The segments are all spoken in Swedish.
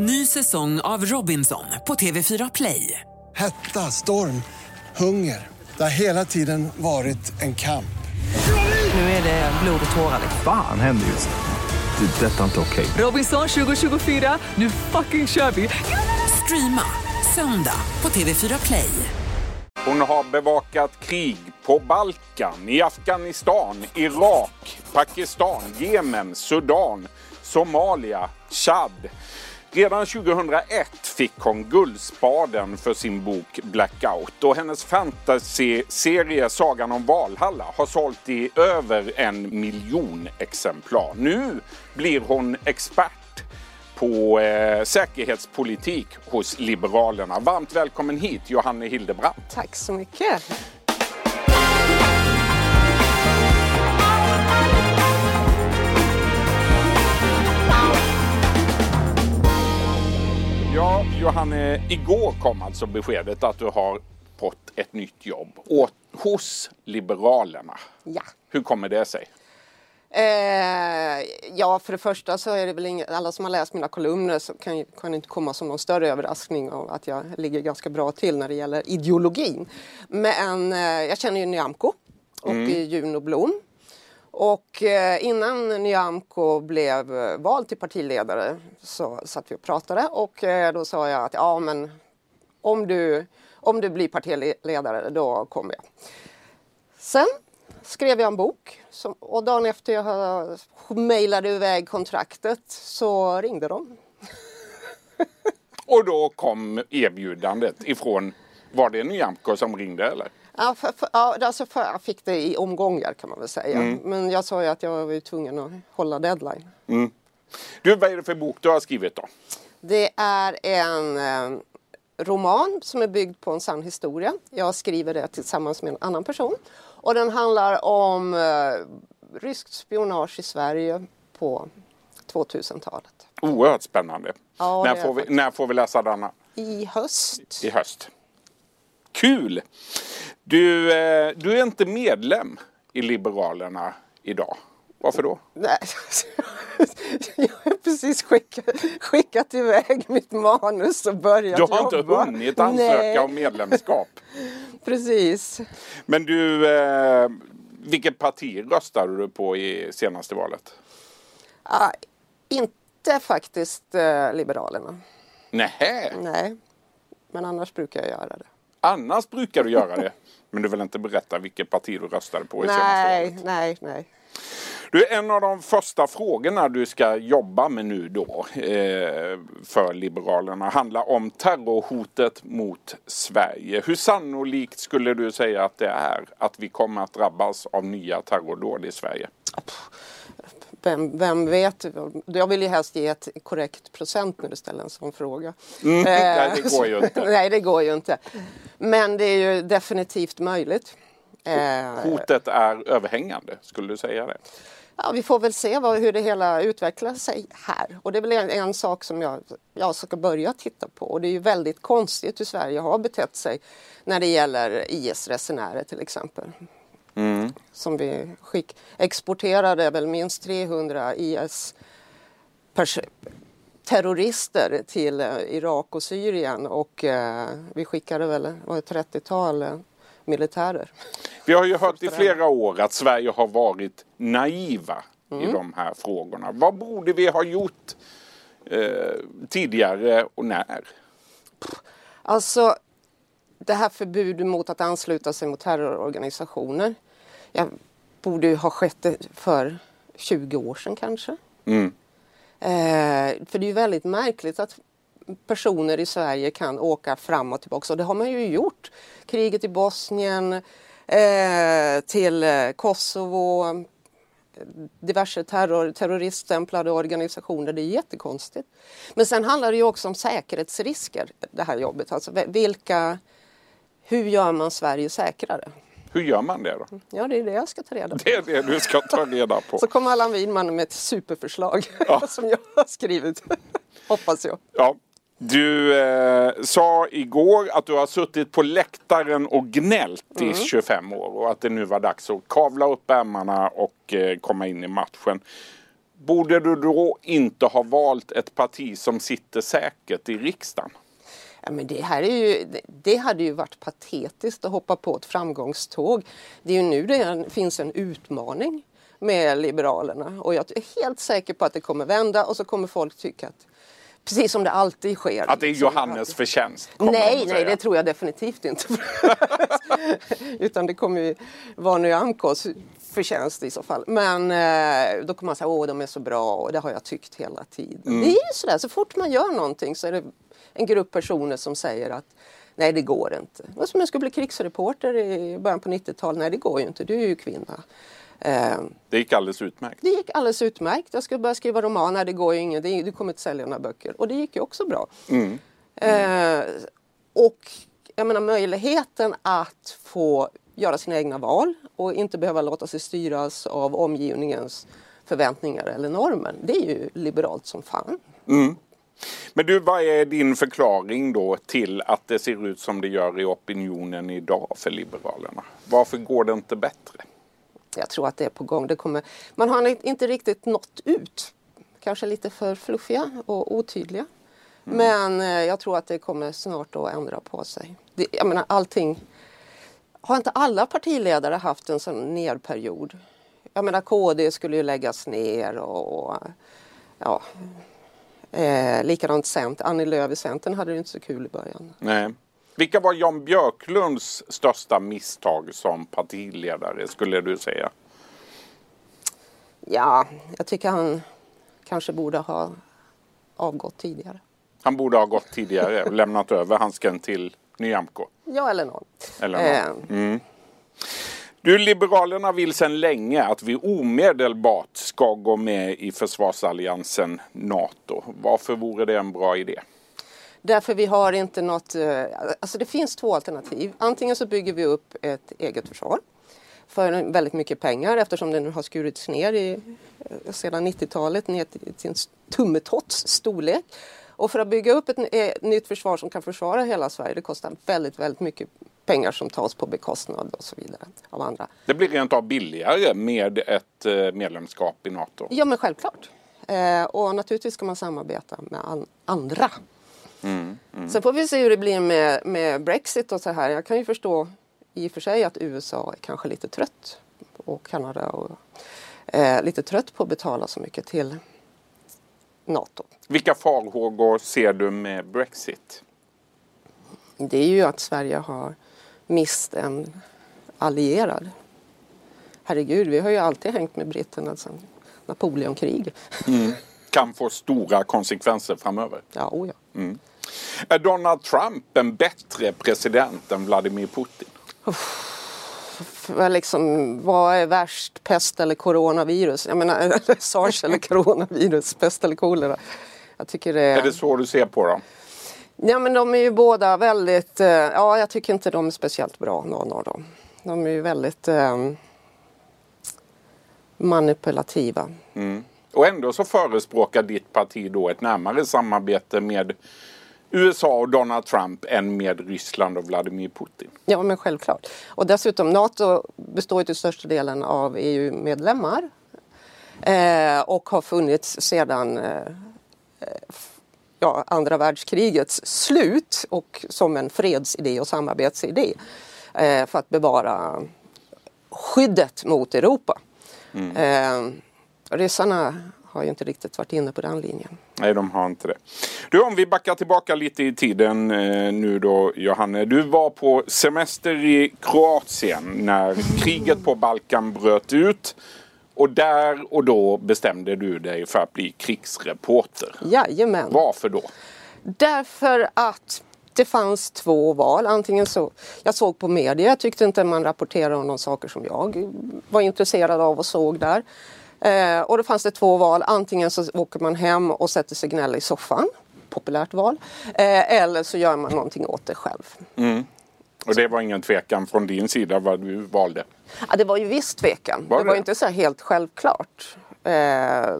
Ny säsong av Robinson på TV4 Play. Hetta, storm, hunger. Det har hela tiden varit en kamp. Nu är det blod och tårar. Fan händer just nu. Det. är Detta är inte okej. Robinson 2024, nu fucking kör vi! Streama söndag på TV4 Play. Hon har bevakat krig på Balkan, i Afghanistan, Irak, Pakistan, Jemen, Sudan, Somalia, Chad. Redan 2001 fick hon Guldspaden för sin bok Blackout och hennes fantasy-serie Sagan om Valhalla har sålt i över en miljon exemplar. Nu blir hon expert på eh, säkerhetspolitik hos Liberalerna. Varmt välkommen hit Johanne Hildebrandt. Tack så mycket. Ja, Johanne, igår kom alltså beskedet att du har fått ett nytt jobb åt, hos Liberalerna. Ja. Hur kommer det sig? Eh, ja, för det första så är det väl inget, alla som har läst mina kolumner så kan, kan inte komma som någon större överraskning av att jag ligger ganska bra till när det gäller ideologin. Men eh, jag känner ju Nyamko och mm. Juno Blom. Och eh, innan Nyamko blev eh, vald till partiledare så satt vi och pratade och eh, då sa jag att ja men om du, om du blir partiledare då kommer jag. Sen skrev jag en bok som, och dagen efter jag mejlade iväg kontraktet så ringde de. och då kom erbjudandet ifrån, var det Nyamko som ringde eller? Ja, för, för, ja alltså för, jag fick det i omgångar kan man väl säga. Mm. Men jag sa ju att jag var tvungen att hålla deadline. Mm. Du, vad är det för bok du har skrivit då? Det är en eh, roman som är byggd på en sann historia. Jag skriver det tillsammans med en annan person. Och den handlar om eh, ryskt spionage i Sverige på 2000-talet. Oerhört spännande. Ja, när, får vi, när får vi läsa denna? I höst. I höst. Kul! Du, eh, du är inte medlem i Liberalerna idag. Varför då? Nej, jag har precis skickat, skickat iväg mitt manus och börjat jobba. Du har jobba. inte hunnit ansöka Nej. om medlemskap. precis. Men du, eh, vilket parti röstade du på i senaste valet? Ah, inte faktiskt eh, Liberalerna. Nähä? Nej, men annars brukar jag göra det. Annars brukar du göra det? Men du vill inte berätta vilket parti du röstade på i nej, senaste valet? Nej, nej. Du, en av de första frågorna du ska jobba med nu då eh, för Liberalerna handlar om terrorhotet mot Sverige. Hur sannolikt skulle du säga att det är att vi kommer att drabbas av nya terrordåd i Sverige? Vem, vem, vet? Jag vill ju helst ge ett korrekt procent när du ställer en sån fråga. Mm, nej, det går ju inte. nej, det går ju inte. Men det är ju definitivt möjligt. Hotet är överhängande, skulle du säga det? Ja, vi får väl se vad, hur det hela utvecklar sig här. Och det är väl en, en, sak som jag, jag ska börja titta på. Och det är ju väldigt konstigt hur Sverige har betett sig när det gäller IS-resenärer till exempel. Mm. Som vi skick, exporterade väl minst 300 IS terrorister till eh, Irak och Syrien och eh, vi skickade väl ett 30-tal eh, militärer. Vi har ju hört i flera år att Sverige har varit naiva mm. i de här frågorna. Vad borde vi ha gjort eh, tidigare och när? Alltså, det här förbudet mot att ansluta sig mot terrororganisationer. Jag borde ha skett för 20 år sedan kanske. Mm. Eh, för det är ju väldigt märkligt att personer i Sverige kan åka fram och tillbaka och det har man ju gjort. Kriget i Bosnien, eh, till eh, Kosovo, diverse terror, terroriststämplade organisationer. Det är jättekonstigt. Men sen handlar det ju också om säkerhetsrisker, det här jobbet. Alltså vilka, hur gör man Sverige säkrare? Hur gör man det då? Ja, det är det jag ska ta reda på. Det är det du ska ta reda på. Så kommer Allan Widman med ett superförslag ja. som jag har skrivit. Hoppas jag. Ja. Du eh, sa igår att du har suttit på läktaren och gnällt mm. i 25 år och att det nu var dags att kavla upp ärmarna och eh, komma in i matchen. Borde du då inte ha valt ett parti som sitter säkert i riksdagen? Ja, men det, här är ju, det- hade ju varit patetiskt att hoppa på ett framgångståg. Det är ju nu det finns en utmaning med Liberalerna och jag är helt säker på att det kommer vända och så kommer folk tycka att Precis som det alltid sker. Att det är Johannes förtjänst? Nej, nej, det tror jag definitivt inte. Utan det kommer ju vara Nyamkos förtjänst i så fall. Men eh, då kommer man säga, åh de är så bra och det har jag tyckt hela tiden. Mm. Det är ju sådär, så fort man gör någonting så är det en grupp personer som säger att nej det går inte. Det var som jag skulle bli krigsreporter i början på 90-talet. Nej det går ju inte, du är ju kvinna. Eh, Det gick alldeles utmärkt. det gick alldeles utmärkt. Jag skulle börja skriva romaner, det går ju inget. Du kommer inte sälja några böcker. Och det gick ju också bra. Eh, och jag menar möjligheten att få göra sina egna val och inte behöva låta sig styras av omgivningens förväntningar eller normer. Det är ju liberalt som fan. Men du, vad är din förklaring då till att det ser ut som det gör i opinionen idag för Liberalerna? Varför går det inte bättre? Jag tror att det är på gång. Det kommer, man har inte riktigt nått ut. Kanske lite för fluffiga och otydliga. Men eh, jag tror att det kommer snart att ändra på sig. Det, jag menar allting. Har inte alla partiledare haft en sån nerperiod? Jag menar KD skulle ju läggas ner och ja. Eh, likadant Centern. Annie Lööf i Centern hade det inte så kul i början. Nej. Vilka var Jan Björklunds största misstag som partiledare skulle du säga? Ja, jag tycker han kanske borde ha avgått tidigare. Han borde ha gått tidigare och lämnat över handsken till Nyamko. Ja, eller någon. Eller någon. Du, Liberalerna vill sedan länge att vi omedelbart ska gå med i försvarsalliansen NATO. Varför vore det en bra idé? Därför vi har inte något, eh, alltså det finns två alternativ. Antingen så bygger vi upp ett eget försvar för väldigt mycket pengar eftersom det nu har skurits ner i, eh, sedan 90-talet ner till, en tummetotts storlek. Och för att bygga upp ett eh, nytt försvar som kan försvara hela Sverige det kostar väldigt, väldigt mycket pengar som tas på bekostnad och så vidare av andra. Det blir rent av billigare med ett eh, medlemskap i NATO. Ja men självklart. Eh, och naturligtvis ska man samarbeta med an- andra. Sen får vi se hur det blir med, med Brexit och så här. Jag kan ju förstå i och för sig att USA är kanske lite trött och Kanada och eh, lite trött på att betala så mycket till NATO. Vilka farhågor ser du med Brexit? Det är ju att Sverige har mist en allierad. Herregud, vi har ju alltid hängt med britterna sedan Napoleonkrig. Kan få stora konsekvenser framöver. Ja, oh ja. Är Donald Trump en bättre president än Vladimir Putin? Vad liksom, vad är värst, pest eller coronavirus? Jag menar, sars eller coronavirus, pest eller kolera. Jag tycker det Är det så du ser på dem? Ja men de är ju båda väldigt, eh, ja jag tycker inte de är speciellt bra någon av dem. De är ju väldigt eh, manipulativa. Och ändå så förespråkar ditt parti då ett närmare samarbete med USA och Donald Trump än med Ryssland och Vladimir Putin. Ja men självklart. Och dessutom NATO består ju till största delen av EU-medlemmar. Eh, och har funnits sedan eh, f- ja, andra världskrigets slut och som en fredsidé och samarbetsidé. Eh, för att bevara skyddet mot Europa. Eh, ryssarna har ju inte riktigt varit inne på den linjen. Nej, de har inte det. Du, om vi backar tillbaka lite i tiden eh, nu då, Johanne. Du var på semester i Kroatien när kriget på Balkan bröt ut. Och där och då bestämde du dig för att bli krigsreporter. Jajamän. Varför då? Därför att det fanns två val. Antingen så, jag såg på media, jag tyckte inte man rapporterade om de saker som jag var intresserad av och såg där. Eh, och då fanns det två val. Antingen så åker man hem och sätter sig gnälla i soffan. Populärt val. Eh, eller så gör man någonting åt det själv. Och det var ingen tvekan från din sida vad du valde. Ja, det var ju viss tvekan. Var det var det? ju inte så helt självklart. Eh,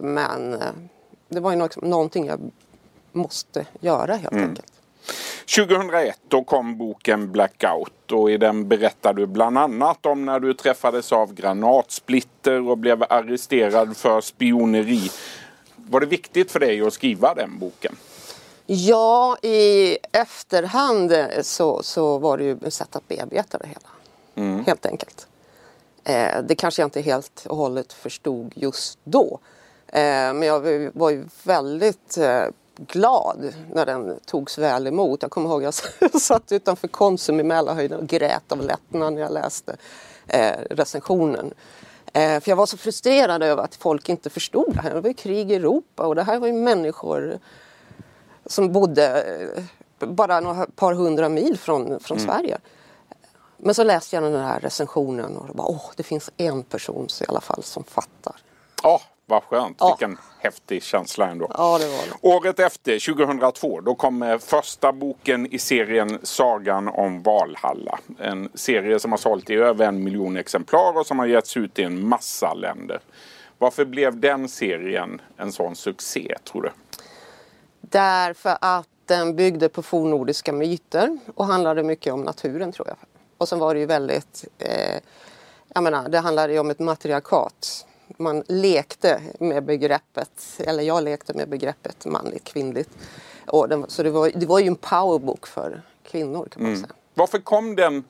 men eh, det var ju nå- någonting jag måste göra helt enkelt. 2001 då kom boken Blackout och i den berättar du bland annat om när du träffades av granatsplitter och blev arresterad för spioneri. Var det viktigt för dig att skriva den boken? Ja, i efterhand så, så var det ju ett sätt att bearbeta det hela. Mm. Helt enkelt. Eh, det kanske jag inte helt och hållet förstod just då. Eh, men jag var ju väldigt eh, glad när den togs väl emot. Jag kommer ihåg jag satt utanför Konsum i Mälarhöjden och grät av lättnad när jag läste eh, recensionen. Eh, för jag var så frustrerad över att folk inte förstod det här. Det var ju krig i Europa och det här var ju människor som bodde eh, bara några par hundra mil från, från mm. Sverige. Men så läste jag den här recensionen och bara, åh, det finns en person i alla fall som fattar. Ja, vad skönt. Ja. Vilken häftig känsla ändå. Ja, det var det. Året efter, 2002, då kom första boken i serien Sagan om Valhalla. En serie som har sålt i över en miljon exemplar och som har getts ut i en massa länder. Varför blev den serien en sån succé, tror du? Därför att den byggde på fornnordiska myter och handlade mycket om naturen, tror jag. Och sen var det ju väldigt, eh, jag menar, det handlade ju om ett matriarkat man lekte med begreppet, eller jag lekte med begreppet manligt, kvinnligt. Och den, så det var, det var ju en powerbook för kvinnor kan man mm. säga. Varför kom den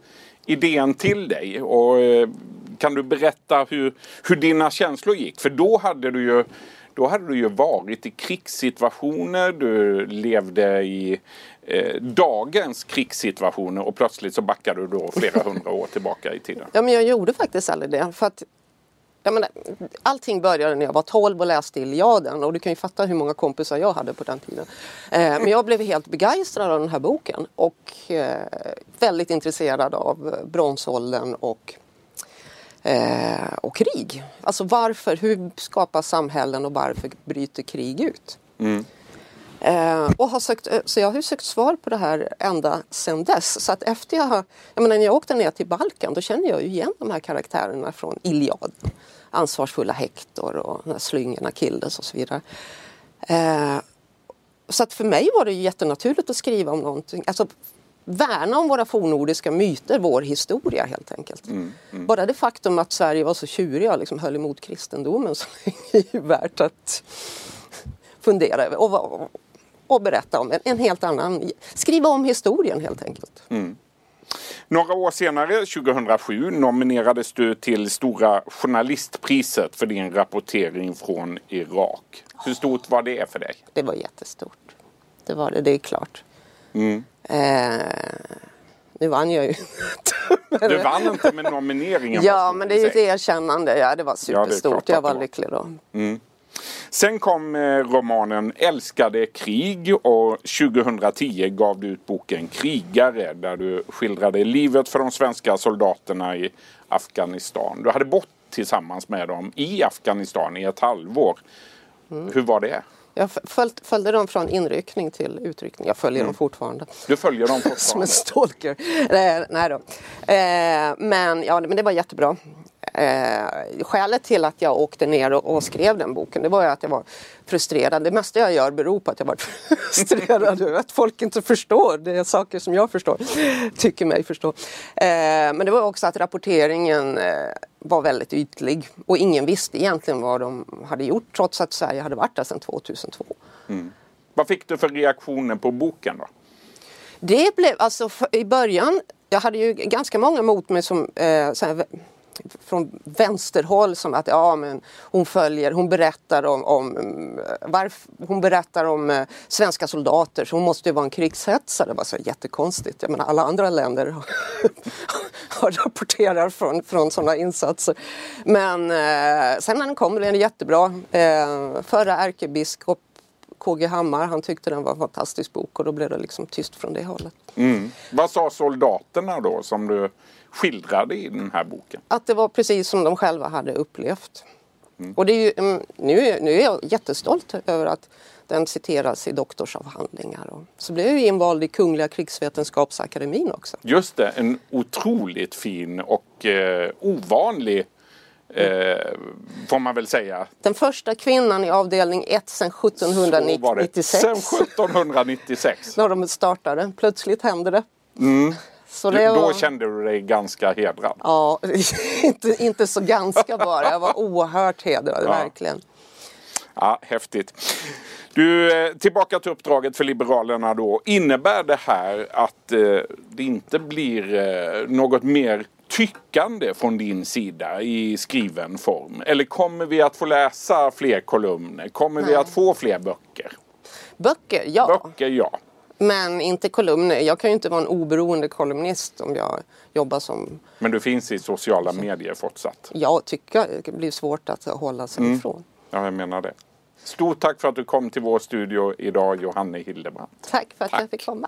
idén till dig? Och, eh, kan du berätta hur, hur dina känslor gick? För då hade du ju då hade du ju varit i krigssituationer, du levde i eh, dagens krigssituationer och plötsligt så backar du då flera hundra år tillbaka i tiden. Ja men jag gjorde faktiskt aldrig det. För att jag menar, allting började när jag var 12 och läste Iliaden och du kan ju fatta hur många kompisar jag hade på den tiden. Eh, men jag blev helt begeistrad av den här boken och eh, väldigt intresserad av bronsåldern och, eh, och krig. Alltså varför, hur skapas samhällen och varför bryter krig ut? Mm. Eh, och har sökt, eh, så jag har sökt svar på det här ända sedan dess. Så att efter jag har, jag menar, när jag åkte ner till Balkan då kände jag ju igen de här karaktärerna från Iliad. Ansvarsfulla Hector och de här slyngorna Kildes och så vidare. Eh, så att för mig var det jättenaturligt att skriva om någonting, alltså värna om våra fornordiska myter, vår historia helt enkelt. Mm, mm. Bara det faktum att Sverige var så tjuriga och liksom höll emot kristendomen så länge är värt att fundera över. Och, och berätta om en, en helt annan, skriva om historien helt enkelt. Mm. Några år senare, 2007, nominerades du till Stora Journalistpriset för din rapportering från Irak. Hur stort var det för dig? Det var jättestort. Det var det, det är klart. Mm. Eh, nu vann jag ju Du vann inte med nomineringen. ja, men det är ju ett erkännande. Ja, det var superstort. Ja, jag var lycklig då. Mm. Sen kom eh, romanen Älskade krig och 2010 gav du ut boken Krigare där du skildrade livet för de svenska soldaterna i Afghanistan. Du hade bott tillsammans med dem i Afghanistan i ett halvår. Mm. Hur var det? Jag följde, följde dem från inryckning till utryckning. Jag följer mm. dem fortfarande. Du följer dem fortfarande? Som en stalker. Nej, nej då. Eh, men, ja, men det var jättebra. Eh, skälet till att jag åkte ner och, och, skrev den boken det var att jag var frustrerad. Det mesta jag gör beror på att jag var frustrerad över att folk inte förstår. Det är saker som jag förstår, tycker mig förstå. Eh, men det var också att rapporteringen eh, var väldigt ytlig och ingen visste egentligen vad de hade gjort trots att Sverige hade varit där sedan 2002. Mm. Vad fick du för reaktioner på boken då? Det blev alltså i början, jag hade ju ganska många mot mig som eh, från vänsterhåll som att ja, men hon följer, hon berättar om, om varf, hon berättar om eh, svenska soldater så hon måste ju vara en krigshetsare. Det var så jättekonstigt. Jag menar, alla andra länder har rapporterar från, från sådana insatser. Men eh, sen när den kom blev den jättebra. Eh, förra ärkebiskop KG Hammar, han tyckte den var en fantastisk bok och då blev det liksom tyst från det hållet. Mm. Vad sa soldaterna då som du skildrade i den här boken? Att det var precis som de själva hade upplevt. Mm. Och det är ju, mm, nu, är, nu är jag jättestolt över att den citeras i doktorsavhandlingar. Och så blev jag invald i Kungliga krigsvetenskapsakademin också. Just det, en otroligt fin och eh, ovanlig Eh, får man väl säga. Den första kvinnan i avdelning 1 sedan Så var det. 1796. Sen 1796. När de startade. Plötsligt hände det. Så Du, det då var... kände du dig ganska hedrad. Ja, inte, inte så ganska bara. Jag var oerhört hedrad, verkligen. Ja, häftigt. Du, eh, tillbaka till uppdraget för Liberalerna då. Innebär det här att eh, det inte blir eh, något mer tyckande från din sida i skriven form? Eller kommer vi att få läsa fler kolumner? Kommer vi Nej. att få fler böcker? Böcker, ja. Böcker, ja. Men inte kolumner. Jag kan ju inte vara en oberoende kolumnist om jag jobbar som Men du finns i sociala medier fortsatt. jag tycker det blir svårt att hålla sig Mm. ifrån. Ja, jag menar det. Stort tack för att du kom till vår studio idag, Johanne Hildebrandt. Tack för att Tack. jag fick komma.